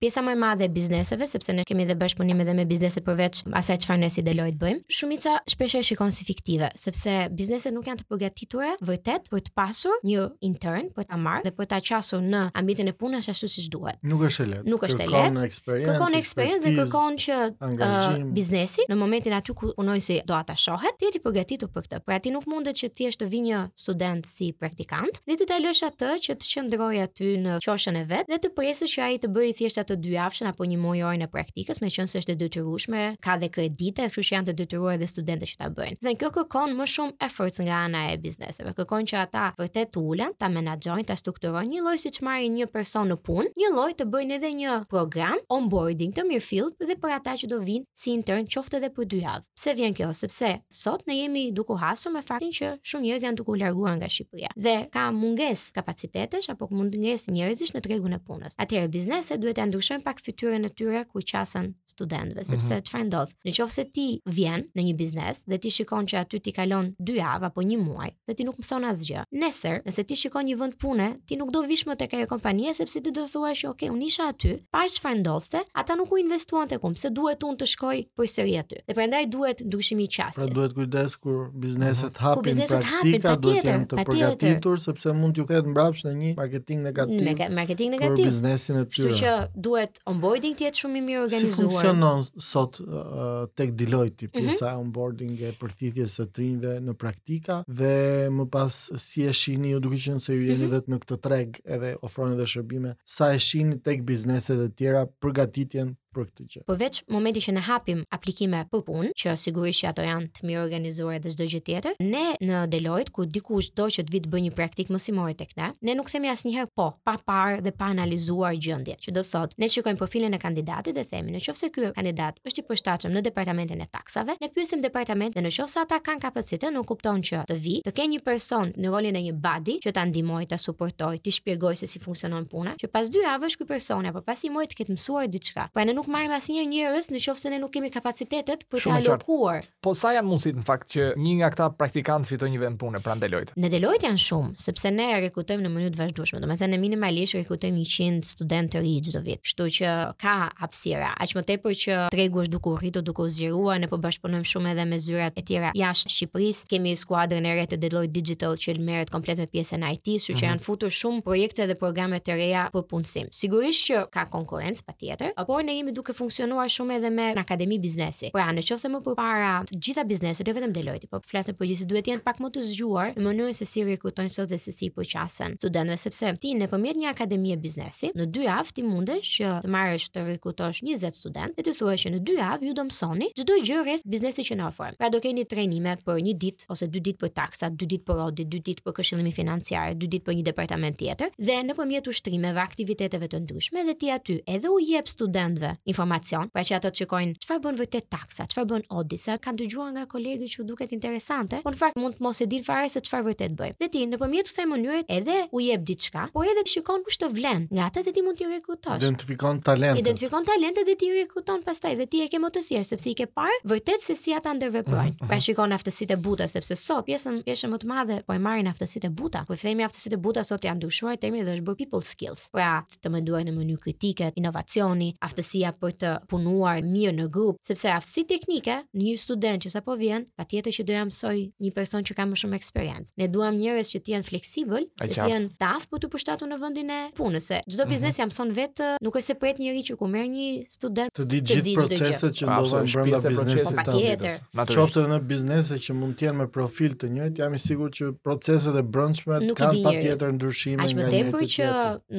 pjesa më e madhe e bizneseve, sepse ne kemi dhe bashkëpunim edhe me bizneset përveç asaj çfarë ne si Deloitte bëjmë, shumica shpesh e shikon si fiktive, sepse bizneset nuk janë të përgatitur titur, vërtet për të pasur një intern për ta marrë dhe për ta qasur në ambientin e punës ashtu siç duhet. Nuk është e lehtë. Nuk është e lehtë. Kërkon eksperiencë, kërkon eksperiencë dhe kërkon që uh, biznesi në momentin aty ku punonjësi do atashohet, të jetë i përgatitur për këtë. Pra ti nuk mundet që thjesht të vijë një student si praktikant dhe ti ta lësh atë që të qëndrojë aty në qoshen e vet dhe të presësh që ai të bëjë thjesht atë dy javshën apo një muaj orën e praktikës, meqenëse është e detyrueshme, ka dhe kredite, kështu që janë të detyruar dhe studentët që ta bëjnë. Dhe kjo kërkon më shumë efforts nga ana e bizneseve. Kërkon që ata vërtet të ulen, ta menaxhojnë, ta strukturojnë njëlloj siç marrin një person në punë, njëlloj të bëjnë edhe një program onboarding të mirëfilltë dhe për ata që do vinë si intern qoftë edhe për dy javë. Pse vjen kjo? Sepse sot ne jemi duke u hasur me faktin që shumë njerëz janë duke u larguar nga Shqipëria dhe ka mungesë kapacitetesh apo mungesë njerëzish në tregun e punës. Atëherë bizneset duhet të ndryshojnë pak mënyrën e tyre ku qasen studentëve, mhm. sepse çfarë ndodh? Në qoftë se ti vjen në një biznes dhe ti shikon që aty ti kalon 2 javë apo 1 muaj dhe ti nuk mëson asgjë. Nesër, nëse ti shikon një vend pune, ti nuk do vish më tek ajo kompania sepse ti do thuash që ok, unë isha aty, pashë çfarë ndodhte, ata nuk u investuan tek unë, pse duhet unë të shkoj përsëri aty. Dhe prandaj duhet ndryshimi i qasjes. Pra duhet kujdes kur bizneset mhm. hapin, kur bizneset praktika hapin, duhet të jenë të përgatitur sepse mund t'ju kthehet mbrapsht në një marketing negativ. Në marketing negativ. Për biznesin e tyre. Kështu që duhet onboarding të jetë shumë i mirëorganizuar. Si funksionon sot uh, tek Deloitte mhm. pjesa mm -hmm. e onboarding e përthithjes së të rinjve në praktika dhe më pas si e shihni ju duke qenë se ju jeni mm -hmm. vetë në këtë treg edhe ofroni edhe shërbime, sa e shihni tek bizneset e tjera përgatitjen për këtë gjë. Përveç momentit që ne hapim aplikime për punë, që sigurisht që ato janë të mirëorganizuara dhe çdo gjë tjetër, ne në Deloitte kur dikush do që të vijë të bëjë një praktikë mësimore tek ne, ne nuk themi asnjëherë po, pa parë dhe pa analizuar gjendjen. që do thotë, ne shikojmë profilin e kandidatit dhe themi në qoftë se ky kandidat është i përshtatshëm në departamentin e taksave, ne pyesim departamentin dhe në qoftë se ata kanë kapacitet, nënkupton që të vijë, të kenë një person në rolin e një buddy që ta ndihmojë, ta suportojë, t'i shpjegojë se si funksionon puna, që pas dy javësh ky person apo pas një muaji të ketë mësuar diçka. Pra ne nuk marrim asnjëherë njerëz në qoftë se ne nuk kemi kapacitetet për të alokuar. Po sa janë mundësitë në fakt që një nga këta praktikantë të fitojë një vend pune pranë Deloitte? Në Deloitte janë shumë, sepse ne rekrutojmë në mënyrë të vazhdueshme. Domethënë ne minimalisht rekrutojmë 100 studentë të ri çdo vit. Kështu që ka hapësira, aq më tepër që tregu është duke u rritur, duke u zgjeruar, ne po bashkëpunojmë shumë edhe me zyrat e tjera jashtë Shqipërisë. Kemi skuadrën e re të Deloitte Digital që merret komplet me pjesën IT, kështu që mhm. janë futur shumë projekte dhe programe të reja për punësim. Sigurisht që ka konkurrencë, tjetër, por ne jemi duke funksionuar shumë edhe me akademi biznesi. Pra, në qoftë se më përpara të gjitha bizneset, jo vetëm Deloitte, po flas në përgjithësi duhet të jenë pak më të zgjuar në mënyrën se si rekrutojnë sot dhe se si u përqasen studentëve sepse ti nëpërmjet një akademie biznesi, në dy javë ti mundesh që të marrësh të rekrutosh 20 studentë dhe t'u thuash që në dy javë ju do mësoni çdo gjë rreth biznesit që ne ofrojmë. Pra do keni trajnime për një ditë ose dy ditë për taksa, dy ditë për audit, dy ditë për këshillimin financiar, dy ditë për një departament tjetër dhe nëpërmjet ushtrimeve, aktiviteteve të ndryshme dhe ti aty edhe u jep studentëve informacion, pra që ato të shikojnë çfarë bën vërtet taksa, çfarë bën audit, se kanë dëgjuar nga kolegë që u duket interesante, por në fakt mund të mos e dinë fare se çfarë vërtet bëjnë. Dhe ti nëpërmjet kësaj mënyre edhe u jep diçka, por edhe të shikon kush të vlen, nga ata dhe ti mund t'i rekrutosh. Identifikon talentet. Identifikon talentet dhe ti i rekruton pastaj dhe ti e ke më të thjeshtë sepse i ke parë vërtet se si ata ndërveprojnë. Mm -hmm. Pra uh -huh. shikon aftësitë e buta sepse sot pjesën pjesën më të madhe po e marrin aftësitë e buta. Po i themi aftësitë e buta sot ka ndryshuar termi dhe është bërë people skills. Pra të menduar në mënyrë kritike, inovacioni, aftësia për të punuar mirë në grup, sepse aftësitë teknike një student që sapo vjen, patjetër që do ja mësojë një person që ka më shumë eksperiencë. Ne duam njerëz që të jenë fleksibël, të jenë të aftë për t'u përshtatur në vendin e punës. Çdo mhm. biznes uh -huh. ja mëson vetë, nuk është se pret njëri që kur merr një student të dijë gjithë proceset që pra, ndodhin brenda biznesit të tij. Po qoftë edhe në biznese që mund të jenë me profil të njëjtë, jam i sigurt që proceset e brendshme kanë patjetër ndryshime aq më tepër që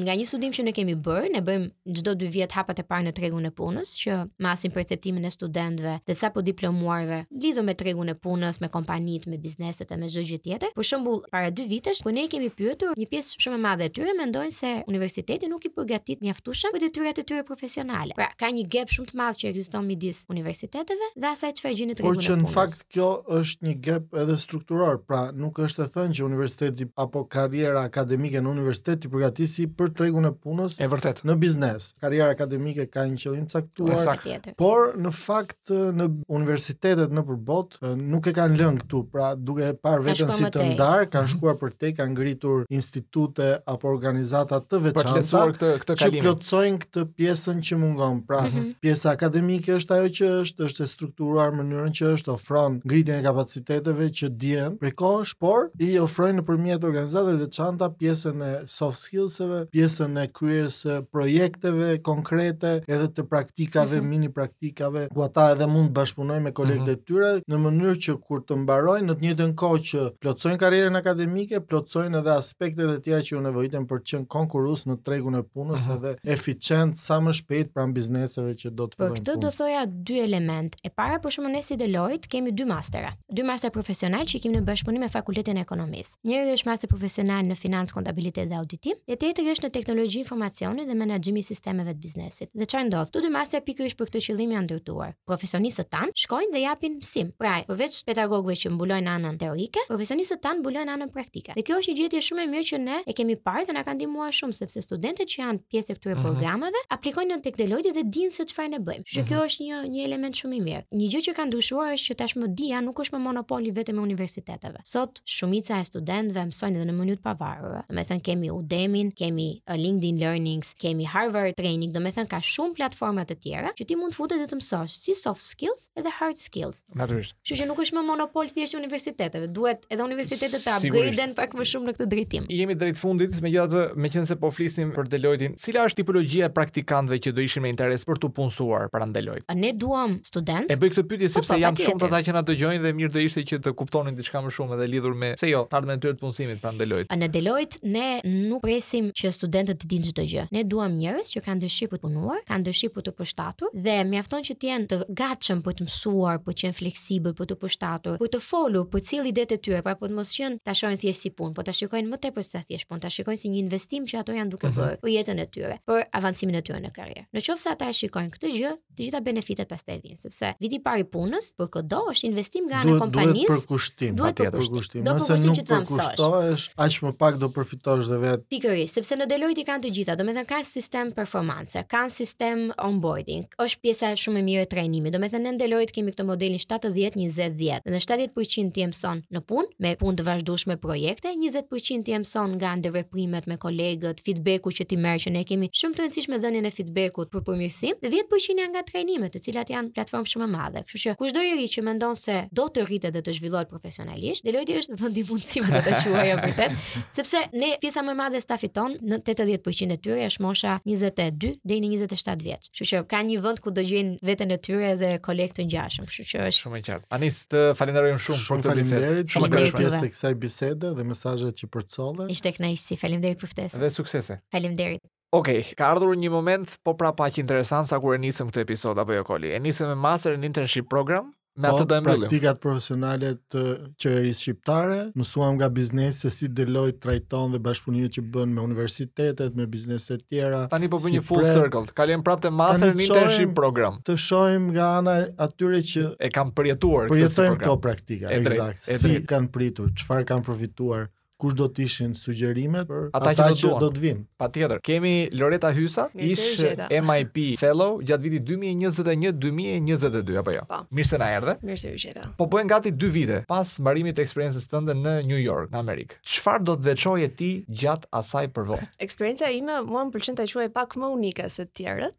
nga një studim që ne kemi bërë, ne bëjmë çdo 2 vjet hapat e parë në tregun e punës që masin perceptimin e studentëve dhe të sapodiplomuarve lidhur me tregun e punës, me kompanitë, me biznese dhe me çdo gjë tjetër. Për shembull, para dy vitesh, kur ne i kemi pyetur, një pjesë shumë e madhe e tyre mendojnë se universiteti nuk i përgatit mjaftueshëm për detyrat e tyre profesionale. Pra, ka një gap shumë të madh që ekziston midis universiteteve dhe asaj çfarë gjen në tregun e punës. Por që në fakt kjo është një gap edhe strukturor, pra nuk është e thënë që universiteti apo karriera akademike në universitet t'i përgatisë për tregun e punës. E vërtet. Në biznes, karriera akademike ka një qëllim të caktuar, por në fakt në universitetet nëpër botë nuk e kanë lënë këtu, pra duke e parë veten si të ndarë, kanë mhm. shkuar përtej, kanë ngritur institute apo organizata të veçanta këtë këtë kalim. Që plotësojnë këtë pjesën që mungon. Pra, mm -hmm. pjesa akademike është ajo që është, është e strukturuar në mënyrën që është ofron ngritjen e kapaciteteve që dihen prej kohësh, por i ofrojnë nëpërmjet organizatave të veçanta pjesën e soft skills-eve, pjesën e kryerjes së projekteve konkrete, edhe të praktikave, mm -hmm. mini praktikave, ku ata edhe mund të bashkëpunojnë me kolegët mm -hmm. e tyre në mënyrë që kur të mbarojnë në të njëjtën kohë që plotësojnë karrierën akademike, plotësojnë edhe aspektet e tjera që u nevojiten për të qenë konkurrues në tregun e punës mm -hmm. edhe eficient sa më shpejt pranë bizneseve që do të fillojnë. Për këtë do thoja dy elementë. E para për shembull ne si Deloitte kemi dy mastera. Dy mastera profesionalë që i kemi në bashkëpunim me Fakultetin e Ekonomisë. Njëri është master profesional në financë, kontabilitet dhe auditim, dhe tjetri është në teknologji informacioni dhe menaxhimi i sistemeve të biznesit. Dhe çfarë ndodh? Këto dy master pikërisht për këtë qëllim janë ndërtuar. Profesionistët tanë shkojnë dhe japin mësim. Pra, përveç pedagogëve që mbulojnë anën teorike, profesionistët tanë mbulojnë anën praktike. Dhe kjo është një gjetje shumë e mirë që ne e kemi parë dhe na ka ndihmuar shumë sepse studentët që janë pjesë e këtyre mhm. programeve aplikojnë tek Deloitte dhe dinë se çfarë ne bëjmë. Që kjo mhm. është një një element shumë i mirë. Një gjë që ka ndryshuar është që tashmë dia nuk është më monopoli vetëm e universiteteve. Sot shumica e studentëve mësojnë edhe në mënyrë të pavarur. Domethënë kemi Udemy-n, kemi uh, LinkedIn Learnings, kemi Harvard Training, domethënë ka shumë platforma të tjera që ti mund të futesh dhe të mësosh si soft skills edhe hard skills. Natyrisht. Kështu që nuk është më monopol thjesht i universiteteve, duhet edhe universitetet të upgrade-ohen pak më shumë në këtë drejtim. Jemi drejt fundit, megjithatë, meqenëse po flisnim për Deloitte-in, cila është tipologjia e praktikantëve që do ishin me interes për t'u punësuar pranë Deloitte? Ne duam studentë. E bëj këtë pyetje po, sepse po, janë shumë ata që na dëgjojnë dhe mirë do ishte që të kuptonin diçka më shumë edhe lidhur me pse jo, të ardhmen e tyre të punësimit pranë Deloitte. Në Deloitte ne nuk presim që studentët të dinë çdo gjë. Ne duam njerëz që kanë dëshirë për të punuar, kanë dëshirë për t'u përshtatur dhe mjafton që të jenë të gatshëm për të mësuar, për të qenë fleksibël, për t'u përshtatur, për të folur, për të sjellë idetë e tyre, pra për të mos qenë ta shohin thjesht si punë, por ta shikojnë më tepër se thjesht punë, ta shikojnë si një investim që ato janë duke mhm. bërë për jetën e tyre, për avancimin e tyre në karrierë. Në qoftë se ata e shikojnë këtë gjë, të gjitha benefitet pastaj vijnë, sepse viti i parë i punës për këdo është investim nga ana e kompanisë. Duhet përkushtim, duhet përkushtim. Nëse nuk përkushtohesh, aq më pak do përfitosh dhe vetë. Pikërisht, sepse në Deloitte i kanë të gjitha, domethënë kanë sistem performance, kanë sistem onboarding. Është pjesa shumë e mirë e trajnimit. Domethënë në Deloitte kemi këtë modelin 70-20-10. Në 70% ti mëson në punë, me punë të vazhdueshme projekte, 20% ti mëson nga ndërveprimet me kolegët, feedbacku që ti merr që ne e kemi shumë të rëndësishme dhënien e feedbackut për përmirësim, dhe 10% janë nga trajnimet, të cilat janë platformë shumë e madhe. Kështu që kushdo i ri që mendon se do të rritet dhe të zhvillohet profesionalisht, Deloitte është vendi i mundësive do ta quaja vërtet, sepse ne pjesa më e madhe e stafit tonë në 80% e tyre është mosha 22 deri në 27 vjeç. Kështu që kanë një vend ku do gjejnë veten e tyre dhe kolegë të ngjashëm, kështu që është shumë e qartë. Anis, të falënderojmë shumë për këtë bisedë. Shumë faleminderit për kësaj bisede dhe mesazhet që përcolle. Ishte kënaqësi, faleminderit për ftesën. Dhe suksese. Faleminderit. Ok, ka ardhur një moment po prapë aq interesant sa kur e nisëm këtë episod apo jo Koli. E nisëm me Master in Internship Program, Me atë po, do e mbyllim. Praktikat profesionale të qeverisë shqiptare, mësuam nga biznesi se si Deloitte trajton dhe bashkëpunimet që bën me universitetet, me biznese të tjera. Tani po bëj si një full pre... circle. Kalojmë prapë te master në internship program. Të shohim nga ana atyre që e kanë përjetuar këtë program. Përjetojnë këto praktika, eksakt. Si kanë pritur, çfarë kanë përfituar, kush do të ishin sugjerimet për ata, ata që, që do të vinë. Patjetër. Kemi Loreta Hysa, ish MIP Fellow gjatë vitit 2021-2022 apo jo. Ja. Mirë se na erdhe. Mirë se ju gjeta. Po bëhen gati 2 vite pas mbarimit të eksperiencës tënde në New York, në Amerikë. Çfarë do të veçoje ti gjatë asaj përvoje? Eksperienca ime mua më pëlqen ta quaj pak më unike se të tjerët.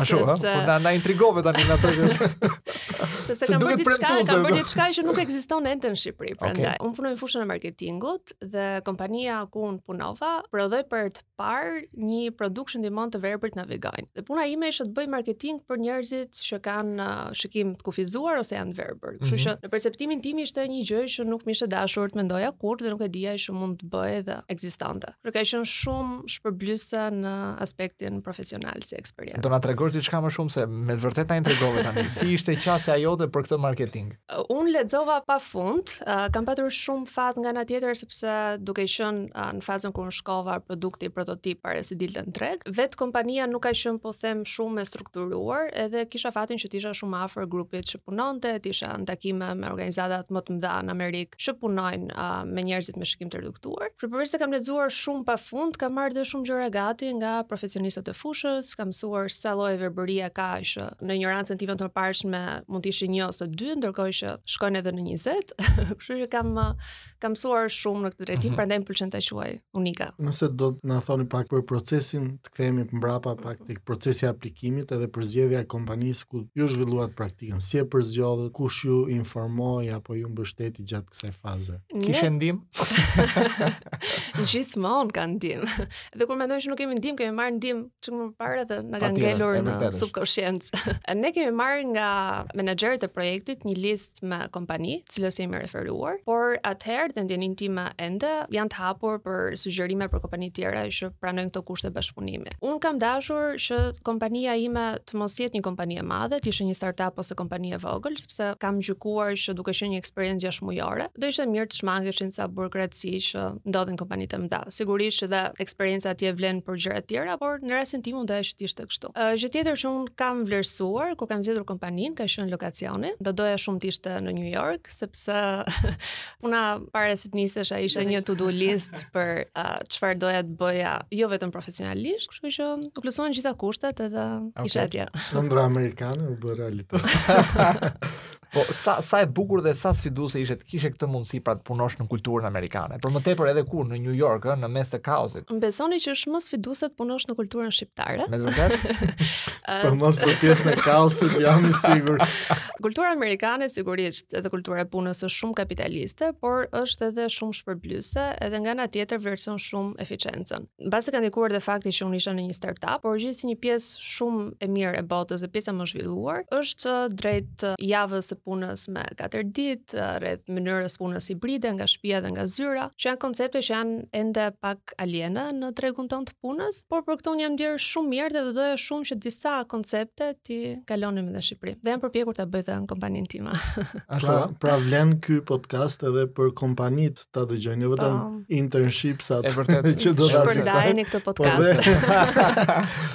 Ashtu, ha? Po na, na intrigove tani nga të gjithë. Sepse kam bërë diçka, kam bërë diçka që nuk ekziston ende në Shqipëri, prandaj. Okay. Unë punoj në fushën e marketingut dhe kompania ku unë punova prodhoi për të parë një produkt që ndihmon të verbrit të navigojnë. Dhe puna ime ishte të bëj marketing për njerëzit që kanë uh, shikim të kufizuar ose janë verbër. Kështu mm -hmm. që në perceptimin tim ishte një gjë që nuk më ishte dashur të mendoja kurrë dhe nuk e dija që mund të bëhej dhe ekzistonte. Por ka qenë shumë shpërblyese në aspektin profesional si eksperiencë. Do na tregosh diçka më shumë se me vërtet na intrigove tani. Si ishte qasja jote për këtë marketing? Uh, unë lexova pa fund, uh, kam patur shumë fat nga ana tjetër sepse duke qenë uh, në fazën kur unë shkova produkti prototip para se të dilte në treg, vetë kompania nuk ka qenë po them shumë e strukturuar, edhe kisha fatin që të isha shumë afër grupit që punonte, të isha në takime me organizatat më të mëdha në Amerikë që punojnë uh, me njerëzit me shikim të reduktuar. Por përveç se kam lexuar shumë pafund, kam marrë dhe shumë gjëra gati nga profesionistët e fushës, kam mësuar sa lloje verbërie ka që në injorancën time të mëparshme mund të ishin një ose dy, ndërkohë që shkojnë edhe në 20. Kështu që kam kam mësuar shumë në këtë drejtim, mhm. prandaj më pëlqen ta quaj unike. Nëse do të na thoni pak për procesin kthehemi mbrapa pak tek procesi i aplikimit edhe përzgjedhja e kompanisë ku ju zhvilluat praktikën. Si e përzgjodhët, kush ju informoi apo ju mbështeti gjatë kësaj faze? Kishe ndihmë? Gjithmonë ka ndihmë. Dhe kur mendojmë që nuk kemi ndihmë, kemi marrë ndihmë që më parë dhe na ka ngelur në subkonshiencë. ne kemi marrë nga menaxherët e projektit një listë me kompani, cilës i jemi referuar, por atëherë dhe në dijeninë time ende janë të hapur për sugjerime për kompani të tjera që pranojnë këto kushte bashkëpunimi. Unë kam dashur që kompania ime të mos jetë një kompani e madhe, të ishte një startup ose kompani e vogël, sepse kam gjykuar që duke qenë një eksperiencë gjashmujore, do ishte mirë të shmangeshin ca burokraci që ndodhin në kompanitë e mëdha. Sigurisht që dhe eksperienca atje vlen për gjëra të tjera, por në rastin tim unë doja të ishte kështu. Uh, gjë tjetër që unë kam vlerësuar kur kam zgjedhur kompaninë ka qenë lokacioni. Do doja shumë të ishte në New York sepse puna para se të nisesha ishte një to-do list për çfarë uh, doja të bëja, jo vetëm profesionalisht, kështu që u plotësuan gjitha kushtet edhe okay. isha atje. Ëndrra amerikane u bë realitet. Po sa sa e bukur dhe sa sfiduese ishte të kishe këtë mundësi pra të punosh në kulturën amerikane. Për më tepër edhe ku në New York, në mes të kaosit. Më besoni që është më sfiduese të punosh në kulturën shqiptare? Me vërtet? Sidomos për pjesën e kaosit, jam i sigur. Kultura amerikane sigurisht edhe kultura e punës është shumë kapitaliste, por është edhe shumë shpërblyese, edhe nga ana tjetër vlerëson shumë eficiencën. Mbase ka ndikuar dhe fakti që unë isha në një startup, por gjithsesi një pjesë shumë e mirë e botës dhe pjesa më zhvilluar, është uh, drejt uh, javës së punës me 4 ditë, uh, rreth mënyrës punës hibride nga shtëpia dhe nga zyra, që janë koncepte që janë ende pak aliene në tregun tonë të punës, por për këto unë jam ndjerë shumë mirë dhe do doja shumë që disa koncepte t'i kalonim edhe në Shqipëri. Dhe jam përpjekur ta bëj dhe në kompaninë time. Ashtu, pra, pra vlen ky podcast edhe për kompanitë ta dëgjojnë, jo vetëm po. internshipsat, vërtet që do ta shpërndajnë këtë po podcast.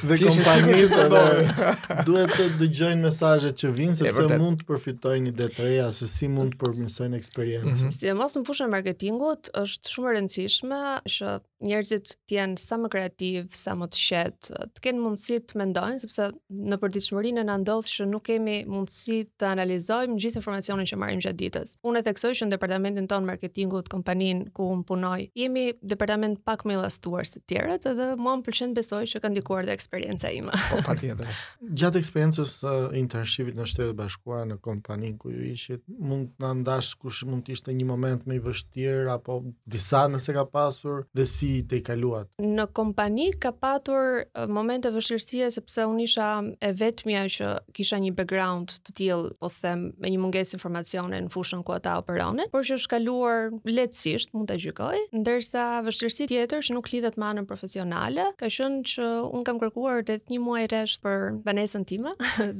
Dhe kompanitë të dojnë, duhet të dëgjojnë mesazhet që vijnë sepse mund të përfitojnë ide të reja se si mund të përmirësojnë eksperiencën. Mhm. Sidomos në fushën e marketingut është shumë e rëndësishme që njerëzit të jenë sa më kreativ, sa më të freskët, të kenë mundësi të mendojnë, sepse në përditshmëri ne na ndodh që nuk kemi mundësi të analizojmë gjithë informacionin që marrim gjatë ditës. Unë e theksoj që në departamentin tonë marketingut, kompaninë ku unë punoj, jemi departament pak më i llastuar se tjerët dhe mua më pëlqen besoj që ka ndikuar dhe eksperienca ime. Po patjetër. Gjatë eksperiencës së internshipit në Shtetet e Bashkuara në kompaninë ku ju ishit, mund të na ndash kush mund të ishte një moment më i vështirë apo Disa nëse ka pasur dhe si i tejkaluat? Në kompani ka patur momente vështirësie sepse unë isha e vetmja që kisha një background të tillë, po them, me një mungesë informacioni në fushën ku ata operonin, por që është kaluar lehtësisht, mund ta gjykoj, ndërsa vështirësi tjetër që nuk lidhet me anën profesionale, ka qenë që unë kam kërkuar rreth një muaj rresht për banesën time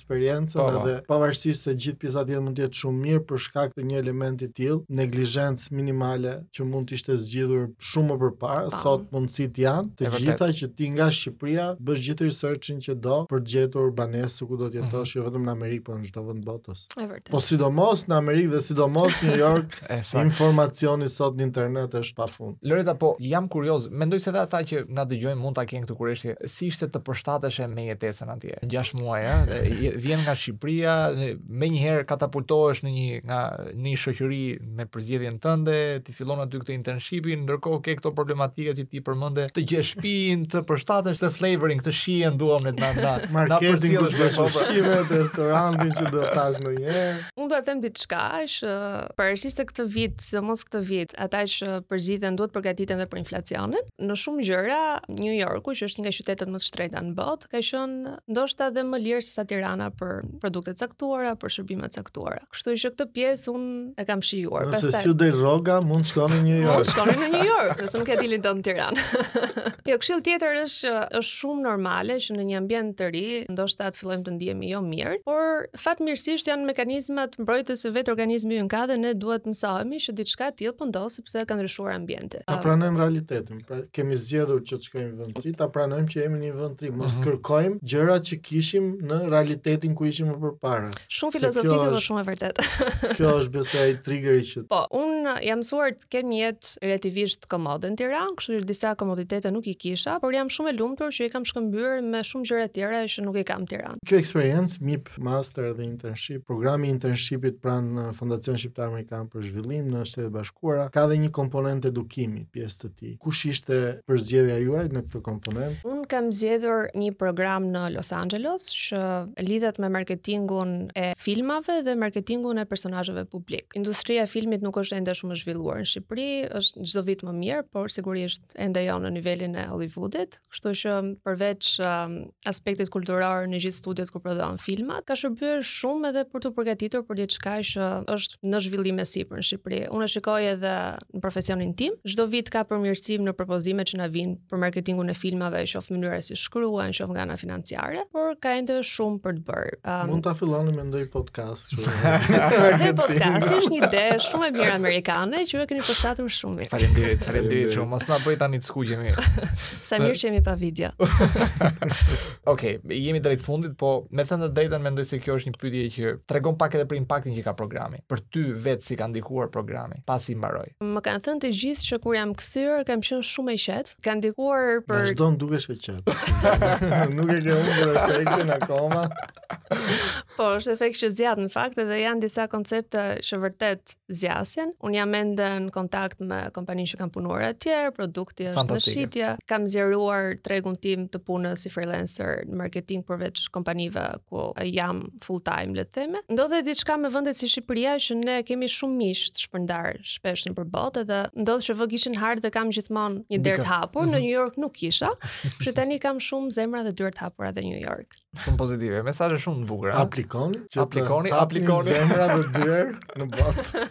eksperiencën po, po. edhe pavarësisht se gjithë pjesa tjetër mund të jetë shumë mirë për shkak të një elementi të tillë, neglizhencë minimale që mund të ishte zgjidhur shumë më përpara, sot mundësitë janë të gjitha që ti nga Shqipëria bësh gjithë researchin që do për të gjetur banesë ku do të mhm. jetosh, mm -hmm. jo vetëm në Amerikë, por në çdo vend botës. Po sidomos në Amerikë dhe sidomos në New York, Esa. Informacioni sot në internet është pafund. Loreta, po jam kurioz, mendoj se dhe ata që na dëgjojnë mund ta kenë këtë kureshtje. Si ishte të përshtateshe me jetesën atje? 6 muaj, ha? Vjen nga Shqipëria, menjëherë katapultohesh në një nga në një shoqëri me përzgjedhjen tënde, ti fillon aty këtë internshipin, ndërkohë ke këto problematika që ti përmende, të gjesh shtëpinë, të përshtatesh te flavori, këtë shijen duam në na na. Marketing do të restorantin që do të tash ndonjëherë. Unë do të them diçka që pavarësisht se këtë vit, sidomos këtë vit, ata që përzgjidhen duhet të përgatiten edhe për inflacionin. Në shumë gjëra, New Yorku, që është një nga qytetet më të shtrenjta në botë, ka qenë ndoshta edhe më lirë se sa Tirana për produkte të caktuara, për shërbime të caktuara. Kështu që këtë pjesë unë e kam shijuar. Nëse Pastaj... s'ju del rroga, mund të shkoni në New York. Mund të shkoni në New York, nëse nuk e dilni dot në Tiranë. jo, këshillë tjetër është është shumë normale që në një ambient të ri, ndoshta të fillojmë të ndihemi jo mirë, por Fatmirësisht janë mekanizmat mbrojtës që vetë organizmi ynë ka dhe ne duhet të mësohemi që diçka e tillë po ndodh sepse ka ndryshuar ambienti. Ta pranojmë realitetin, pra kemi zgjedhur që të shkojmë në vend të ri, ta pranojmë që jemi në një vend të ri, mos mm -hmm. kërkojmë gjërat që kishim në realitetin ku ishim më parë. Shumë filozofike dhe shumë e vërtetë. kjo është besoj ai triggeri që Po, unë jam mësuar të kem një jetë relativisht komode në Tiranë, kështu që disa komoditete nuk i kisha, por jam shumë e lumtur që i kam shkëmbyer me shumë gjëra të tjera që nuk i kam në Tiranë. Kjo eksperiencë, MIP, Master dhe Internship, programi i internshipit pranë Fondacionit Shqiptaro-Amerikan për Zhvillim në Shtetet e Bashkuara, ka dhe një komponent edukimi pjesë të tij. Kush ishte përzgjedhja juaj në këtë komponent? Unë kam zgjedhur një program në Los Angeles që lidhet me marketingun e filmave dhe marketingun e personazheve publike. Industria e filmit nuk është ende shumë e zhvilluar në Shqipëri, është çdo vit më mirë, por sigurisht ende jo në nivelin e Hollywoodit. Kështu që përveç um, aspektit kulturor në gjithë studiot ku prodhohen filmat, ka shërbyer shumë edhe për t'u përgatitur për diçka që është në zhvillim e sipër në Shqipëri. Unë e shikoj edhe në profesionin tim. Çdo vit ka përmirësim në propozimet që na vijnë për marketingun e filmave, qoftë mënyra si shkruhen, qoftë nga ana financiare, por ka ende shumë për të bërë. Um, Mund ta filloni me ndonjë podcast Dhe podcast është një ide shumë e mirë amerikane që ju e keni përshtatur shumë mirë. Faleminderit, faleminderit shumë. Mos na bëj tani të skuqemi. Sa mirë që jemi pa video. Okej, jemi drejt fundit, po me thënë të drejtën mendoj se kjo është një pyetje që tregon pak edhe për impaktin që ka programi. Për ty vetë si ka ndikuar programi pasi mbaroi. Më kanë thënë të gjithë që kur jam kthyer kam qenë shumë e qetë. Ka ndikuar për Vazhdon dukesh e qetë. Nuk e ke humbur efektin akoma. po, është efekt që zgjat në fakt edhe janë disa koncepte që vërtet zgjasin. Unë jam ende në kontakt me kompaninë që kam punuar atje, produkti është në shitje. Kam zgjeruar tregun tim të punës si freelancer në marketing përveç kompanive ku jam full time le të themi. Ndodh diçka me vendet si Shqipëria që ne kemi shumë miq të shpërndarë shpesh nëpër botë dhe ndodh që vë gishtin në hartë dhe kam gjithmonë një derë të hapur. Në mhm. New York nuk kisha. Kështu tani kam shumë zemra dhe dyer të hapura në New York. Shumë pozitive, mesazhe shumë të bukura. Aplikoni, që aplikoni, të aplikoni zemra dhe dyer në botë.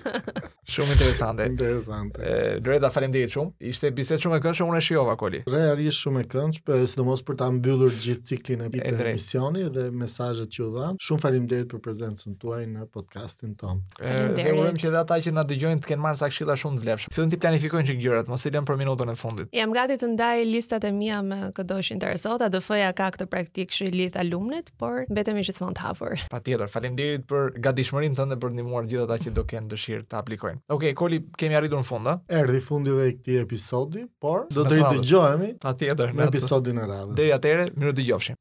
Shumë interesante. Interesante. Eh, Loreta, faleminderit shumë. Ishte bisedë shumë e këndshme, unë e shijova, Koli. Realisht shumë e këndshme, sidomos për ta mbyllur gjithë ciklin e vitit të emisionit dhe mesazhet që u dhanë. Shumë faleminderit për prezencën tuaj në podcastin tonë. Dhe urojmë që dhe ata që na dëgjojnë të kenë marrë ca këshilla shumë të vlefshme. Fillojnë t'i planifikojnë çik gjërat, mos i lëmë për minutën e fundit. Jam gati të ndaj listat e mia me këdo që interesohet, ADF-ja ka këtë praktikë që i lidh alumnit, por mbetemi gjithmonë të hapur. Patjetër, faleminderit për gatishmërinë tënde për të ndihmuar gjithë ata që do kenë dëshirë të aplikojnë. Okej, Koli, kemi arritur në fund, a? Erdhi fundi dhe i këtij episodi, por do të ridëgjohemi. Patjetër, në episodin e radhës. Deri atëherë, mirudëgjofshim.